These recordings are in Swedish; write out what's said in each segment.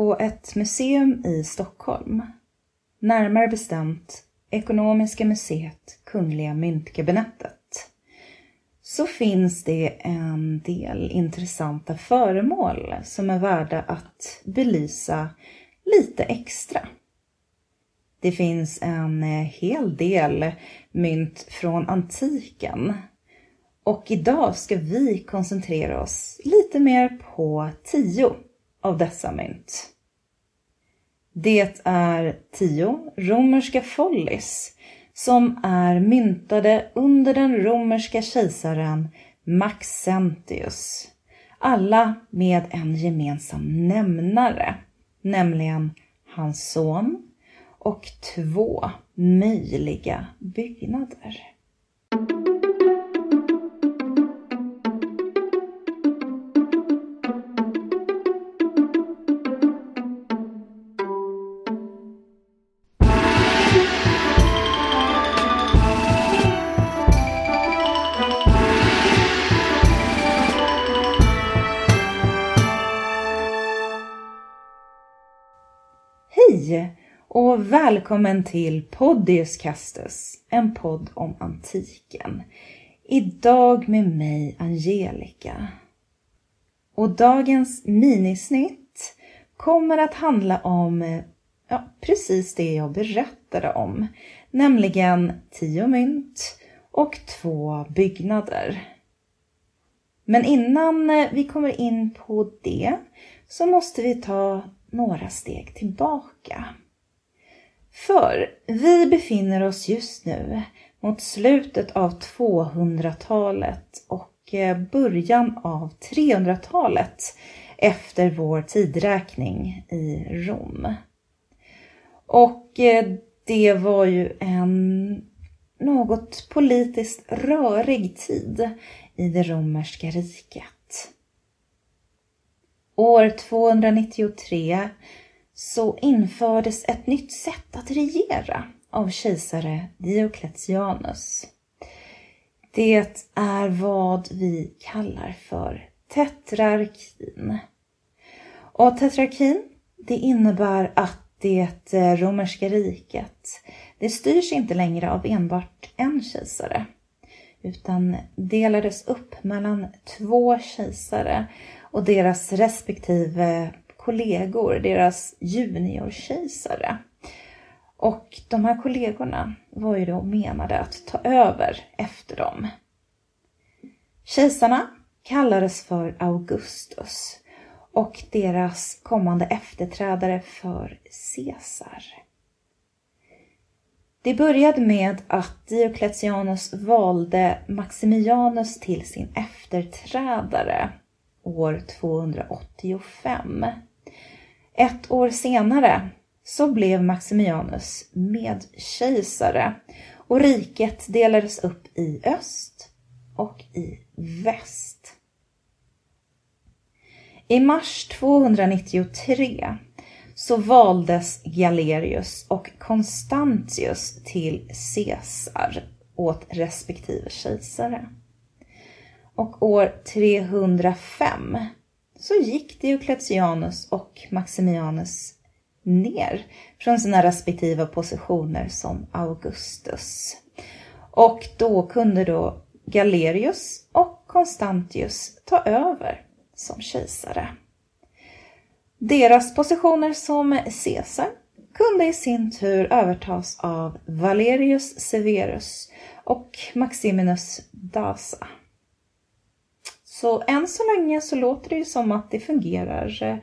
på ett museum i Stockholm. Närmare bestämt Ekonomiska museet Kungliga Myntkabinettet så finns det en del intressanta föremål som är värda att belysa lite extra. Det finns en hel del mynt från antiken och idag ska vi koncentrera oss lite mer på tio av dessa mynt. Det är tio romerska follis som är myntade under den romerska kejsaren Maxentius. Alla med en gemensam nämnare, nämligen hans son och två möjliga byggnader. Hej och välkommen till Podius Castus, en podd om antiken. Idag med mig Angelica. Och dagens minisnitt kommer att handla om ja, precis det jag berättade om, nämligen tio mynt och två byggnader. Men innan eh, vi kommer in på det så måste vi ta några steg tillbaka. För vi befinner oss just nu mot slutet av 200-talet och eh, början av 300-talet efter vår tidräkning i Rom. Och eh, det var ju en något politiskt rörig tid i det romerska riket. År 293 så infördes ett nytt sätt att regera av kejsare Diocletianus. Det är vad vi kallar för tetrarkin. Och tetrarkin, det innebär att det eh, romerska riket, det styrs inte längre av enbart en kejsare, utan delades upp mellan två kejsare och deras respektive kollegor, deras juniorkejsare. Och de här kollegorna var ju då menade att ta över efter dem. Kejsarna kallades för Augustus och deras kommande efterträdare för Caesar. Det började med att Diocletianus valde Maximianus till sin efterträdare år 285. Ett år senare så blev Maximianus medkejsare och riket delades upp i öst och i väst. I mars 293 så valdes Galerius och Constantius till Caesar åt respektive kejsare. Och år 305 så gick Diocletianus och Maximianus ner från sina respektiva positioner som Augustus. Och då kunde då Galerius och Constantius ta över som kejsare. Deras positioner som Caesar kunde i sin tur övertas av Valerius Severus och Maximinus Dasa. Så än så länge så låter det ju som att det fungerar eh,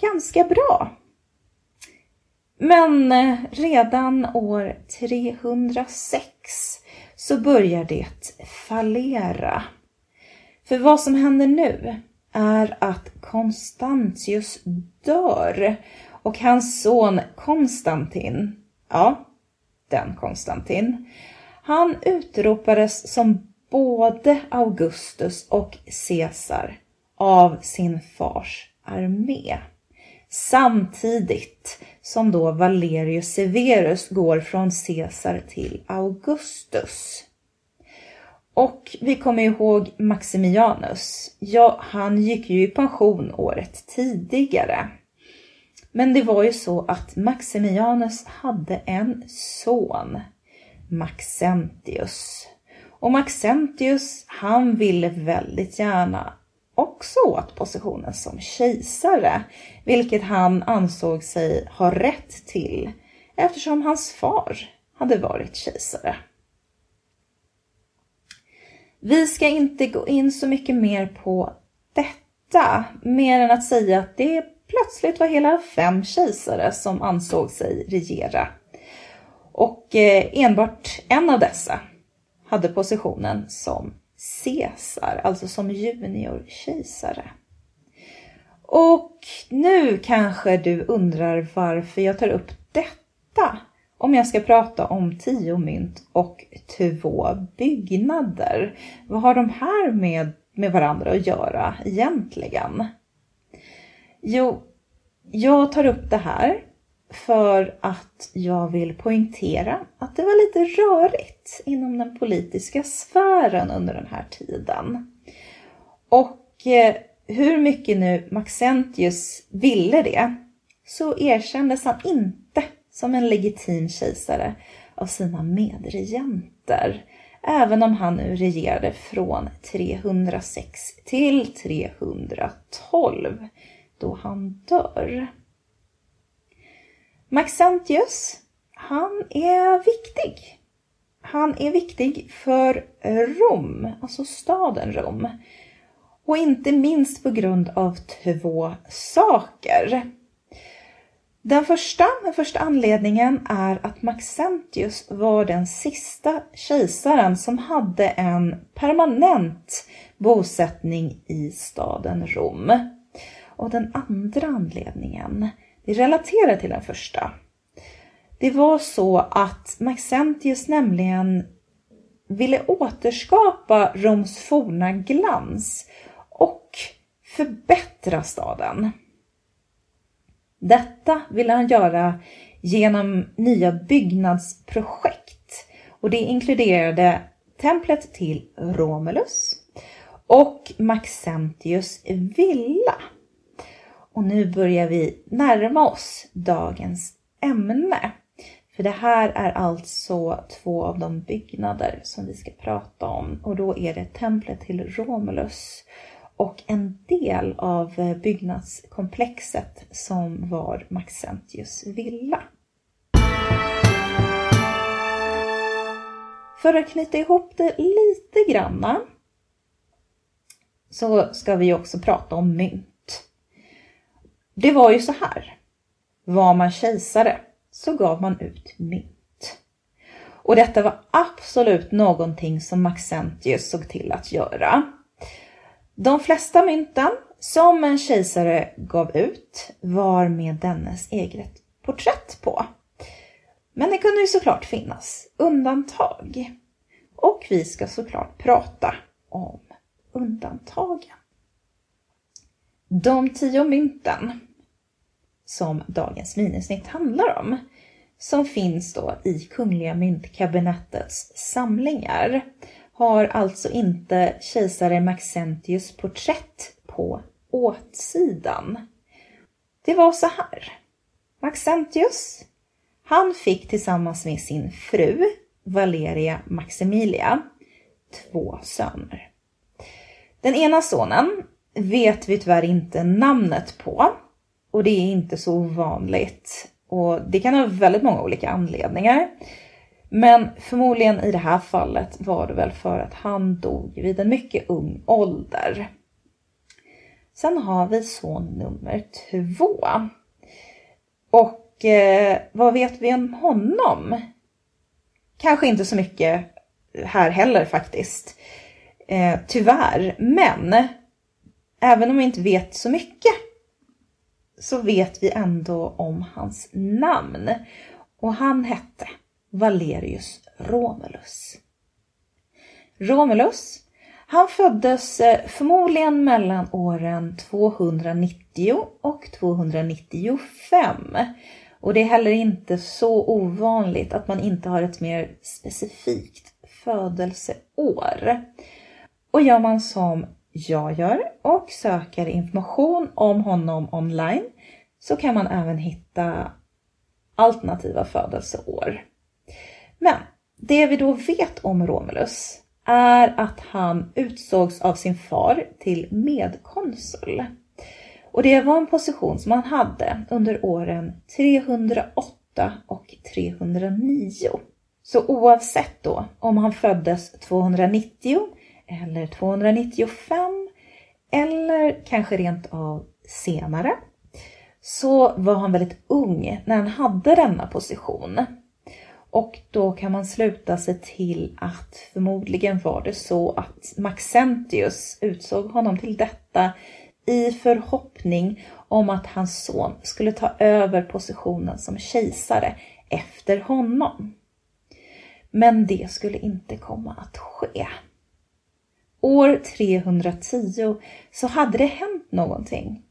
ganska bra. Men eh, redan år 306 så börjar det fallera. För vad som händer nu är att Konstantius dör och hans son Konstantin, ja, den Konstantin, han utropades som både Augustus och Caesar av sin fars armé. Samtidigt som då Valerius Severus går från Caesar till Augustus. Och vi kommer ihåg Maximianus. Ja, han gick ju i pension året tidigare. Men det var ju så att Maximianus hade en son, Maxentius. Och Maxentius, han ville väldigt gärna också åt positionen som kejsare, vilket han ansåg sig ha rätt till eftersom hans far hade varit kejsare. Vi ska inte gå in så mycket mer på detta, mer än att säga att det plötsligt var hela fem kejsare som ansåg sig regera. Och eh, enbart en av dessa hade positionen som Caesar, alltså som juniorkejsare. Och nu kanske du undrar varför jag tar upp detta om jag ska prata om tio mynt och två byggnader. Vad har de här med, med varandra att göra egentligen? Jo, jag tar upp det här för att jag vill poängtera att det var lite rörigt inom den politiska sfären under den här tiden. Och eh, hur mycket nu Maxentius ville det så erkändes han inte som en legitim kejsare av sina medregenter, även om han nu regerade från 306 till 312 då han dör. Maxentius, han är viktig. Han är viktig för Rom, alltså staden Rom. Och inte minst på grund av två saker. Den första, den första anledningen är att Maxentius var den sista kejsaren som hade en permanent bosättning i staden Rom. Och den andra anledningen, relaterar till den första. Det var så att Maxentius nämligen ville återskapa Roms forna glans och förbättra staden. Detta ville han göra genom nya byggnadsprojekt och det inkluderade templet till Romulus och Maxentius villa. Och nu börjar vi närma oss dagens ämne. För det här är alltså två av de byggnader som vi ska prata om och då är det templet till Romulus och en del av byggnadskomplexet som var Maxentius villa. För att knyta ihop det lite granna så ska vi också prata om mynt. Det var ju så här. Var man kejsare så gav man ut mynt. Och detta var absolut någonting som Maxentius såg till att göra. De flesta mynten som en kejsare gav ut var med dennes eget porträtt på. Men det kunde ju såklart finnas undantag. Och vi ska såklart prata om undantagen. De tio mynten som dagens minisnitt handlar om, som finns då i Kungliga Myntkabinettets samlingar, har alltså inte kejsare Maxentius porträtt på åtsidan. Det var så här. Maxentius, han fick tillsammans med sin fru Valeria Maximilia två söner. Den ena sonen vet vi tyvärr inte namnet på och det är inte så ovanligt och det kan ha väldigt många olika anledningar. Men förmodligen i det här fallet var det väl för att han dog vid en mycket ung ålder. Sen har vi son nummer två. Och eh, vad vet vi om honom? Kanske inte så mycket här heller faktiskt. Eh, tyvärr. Men även om vi inte vet så mycket så vet vi ändå om hans namn. Och han hette Valerius Romulus. Romulus, han föddes eh, förmodligen mellan åren 290 och 295. Och det är heller inte så ovanligt att man inte har ett mer specifikt födelseår. Och gör man som jag gör och söker information om honom online så kan man även hitta alternativa födelseår. Men det vi då vet om Romulus är att han utsågs av sin far till medkonsul. Och det var en position som han hade under åren 308 och 309. Så oavsett då om han föddes 290 eller 295 eller kanske rent av senare så var han väldigt ung när han hade denna position. Och då kan man sluta sig till att förmodligen var det så att Maxentius utsåg honom till detta i förhoppning om att hans son skulle ta över positionen som kejsare efter honom. Men det skulle inte komma att ske. År 310 så hade det hänt någonting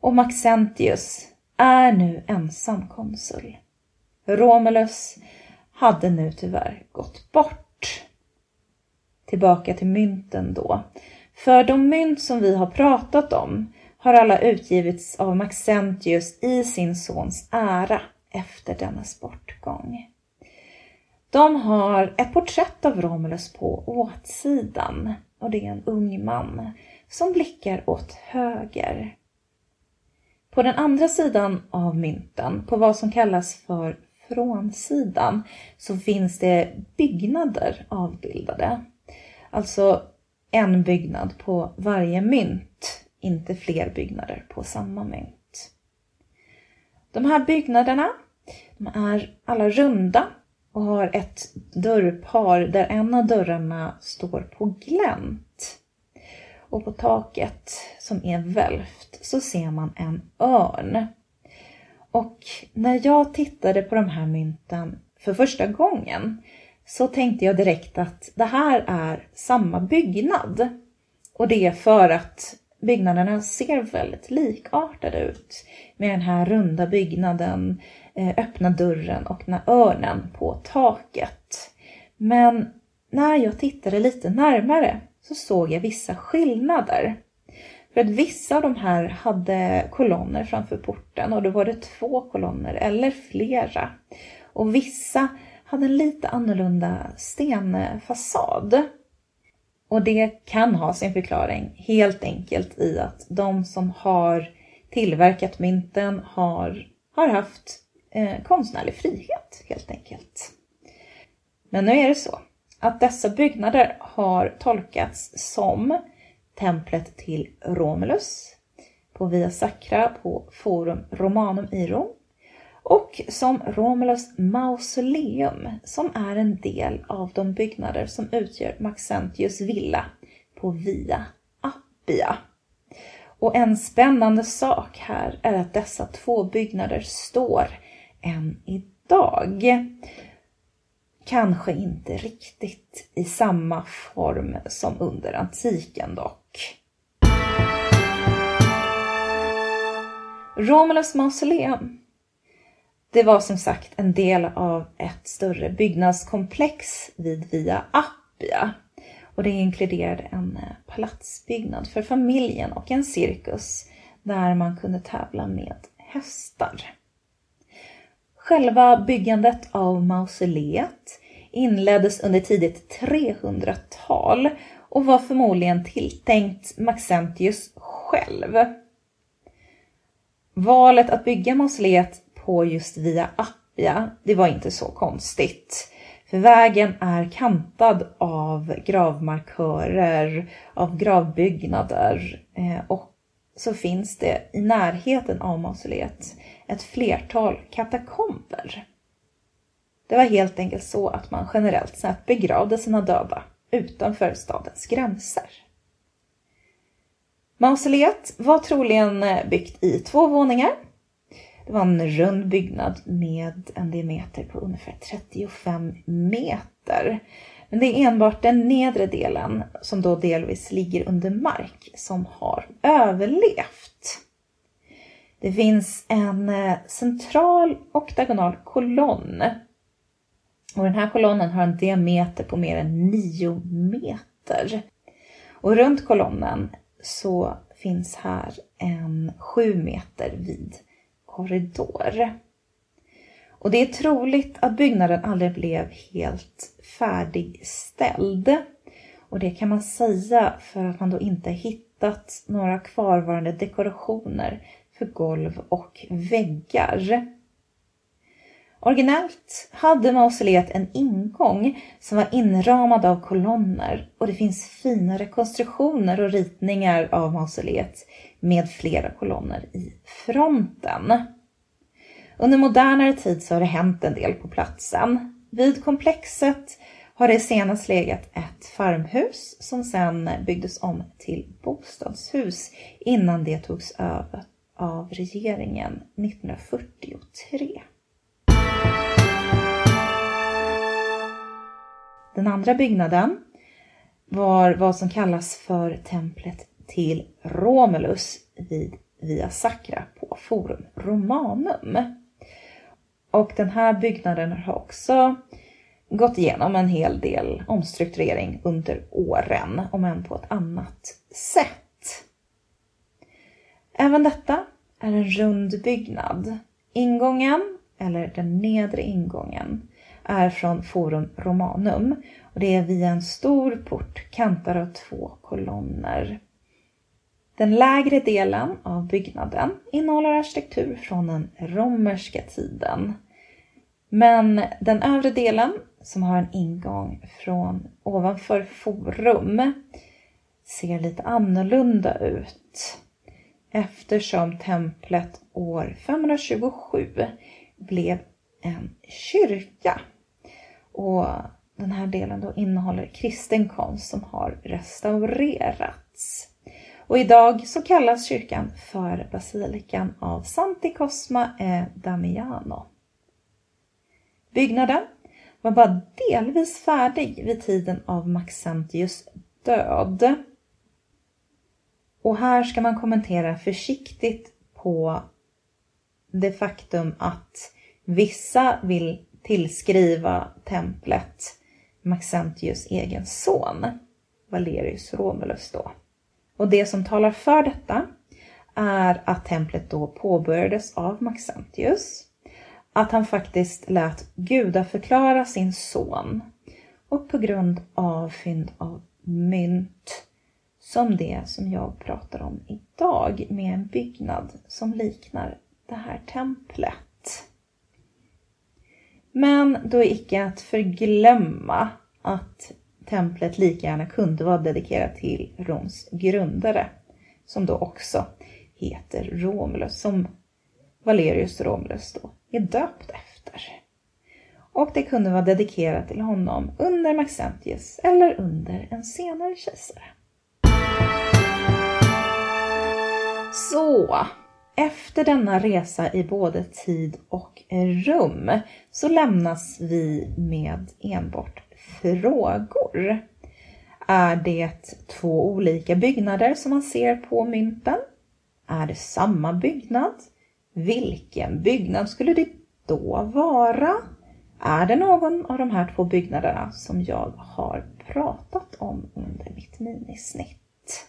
och Maxentius är nu ensam konsul. Romulus hade nu tyvärr gått bort. Tillbaka till mynten då. För de mynt som vi har pratat om har alla utgivits av Maxentius i sin sons ära efter dennes bortgång. De har ett porträtt av Romulus på åtsidan och det är en ung man som blickar åt höger. På den andra sidan av mynten, på vad som kallas för frånsidan, så finns det byggnader avbildade. Alltså en byggnad på varje mynt, inte fler byggnader på samma mynt. De här byggnaderna de är alla runda och har ett dörrpar där en av dörrarna står på glänt. Och på taket, som är välvt, så ser man en örn. Och när jag tittade på de här mynten för första gången så tänkte jag direkt att det här är samma byggnad. Och det är för att byggnaderna ser väldigt likartade ut. Med den här runda byggnaden, eh, öppna dörren och den här örnen på taket. Men när jag tittade lite närmare så såg jag vissa skillnader. För att vissa av de här hade kolonner framför porten och då var det två kolonner eller flera. Och vissa hade en lite annorlunda stenfasad. Och det kan ha sin förklaring helt enkelt i att de som har tillverkat mynten har, har haft eh, konstnärlig frihet helt enkelt. Men nu är det så att dessa byggnader har tolkats som templet till Romulus på Via Sacra på Forum Romanum i Rom och som Romulus mausoleum som är en del av de byggnader som utgör Maxentius villa på Via Appia. Och en spännande sak här är att dessa två byggnader står än idag. Kanske inte riktigt i samma form som under antiken dock. Romulus mausoleum det var som sagt en del av ett större byggnadskomplex vid Via Appia. Och det inkluderade en eh, palatsbyggnad för familjen och en cirkus där man kunde tävla med hästar. Själva byggandet av mausoleet inleddes under tidigt 300-tal och var förmodligen tilltänkt Maxentius själv. Valet att bygga mausoleet på just Via Appia, det var inte så konstigt. För vägen är kantad av gravmarkörer, av gravbyggnader eh, och så finns det i närheten av mausoleet ett flertal katakomber. Det var helt enkelt så att man generellt sett begravde sina döda utanför stadens gränser. Mausoleet var troligen byggt i två våningar det var en rund byggnad med en diameter på ungefär 35 meter. Men det är enbart den nedre delen, som då delvis ligger under mark, som har överlevt. Det finns en eh, central oktagonal kolonn. Och den här kolonnen har en diameter på mer än 9 meter. Och runt kolonnen så finns här en 7 meter vid korridor. Och det är troligt att byggnaden aldrig blev helt färdigställd. Och det kan man säga för att man då inte hittat några kvarvarande dekorationer för golv och väggar. Originellt hade mausoleet en ingång som var inramad av kolonner och det finns fina rekonstruktioner och ritningar av mausoleet med flera kolonner i fronten. Under modernare tid så har det hänt en del på platsen. Vid komplexet har det senast legat ett farmhus som sedan byggdes om till bostadshus innan det togs över av regeringen 1943. Den andra byggnaden var vad som kallas för templet till Romulus vid Via Sacra på Forum Romanum. Och den här byggnaden har också gått igenom en hel del omstrukturering under åren, om än på ett annat sätt. Även detta är en rund byggnad. Ingången, eller den nedre ingången, är från Forum Romanum och det är via en stor port kantad av två kolonner. Den lägre delen av byggnaden innehåller arkitektur från den romerska tiden. Men den övre delen, som har en ingång från ovanför Forum, ser lite annorlunda ut eftersom templet år 527 blev en kyrka. Och den här delen då innehåller kristen konst som har restaurerats. Och idag så kallas kyrkan för basilikan av Santi Cosma e Damiano. Byggnaden var bara delvis färdig vid tiden av Maxentius död. Och här ska man kommentera försiktigt på det faktum att vissa vill tillskriva templet Maxentius egen son, Valerius Romulus då. Och det som talar för detta är att templet då påbörjades av Maxentius, att han faktiskt lät gudaförklara sin son och på grund av fynd av mynt som det som jag pratar om idag med en byggnad som liknar det här templet. Men då är icke att förglömma att templet lika gärna kunde vara dedikerat till Roms grundare, som då också heter Romulus, som Valerius Romulus då är döpt efter. Och det kunde vara dedikerat till honom under Maxentius eller under en senare kejsare. Så, efter denna resa i både tid och rum så lämnas vi med enbart frågor. Är det två olika byggnader som man ser på mynten? Är det samma byggnad? Vilken byggnad skulle det då vara? Är det någon av de här två byggnaderna som jag har pratat om under mitt minisnitt?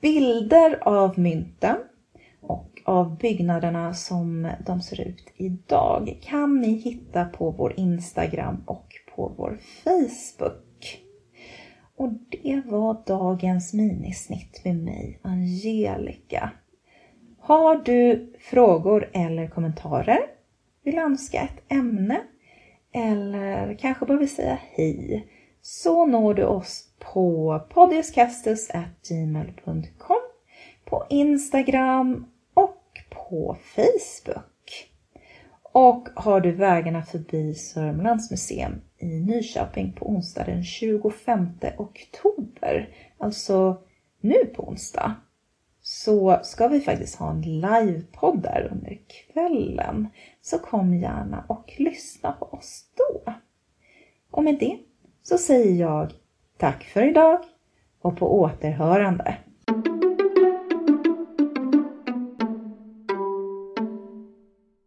Bilder av mynten och av byggnaderna som de ser ut idag kan ni hitta på vår Instagram och på vår Facebook. Och det var dagens minisnitt med mig, Angelica. Har du frågor eller kommentarer? Vill önska ett ämne? Eller kanske bara vill säga hej? Så når du oss på podiuscastus.gmail.com på Instagram och på Facebook. Och har du vägarna förbi Sörmlands museum i Nyköping på onsdag den 25 oktober, alltså nu på onsdag, så ska vi faktiskt ha en livepodd där under kvällen. Så kom gärna och lyssna på oss då. Och med det så säger jag tack för idag och på återhörande.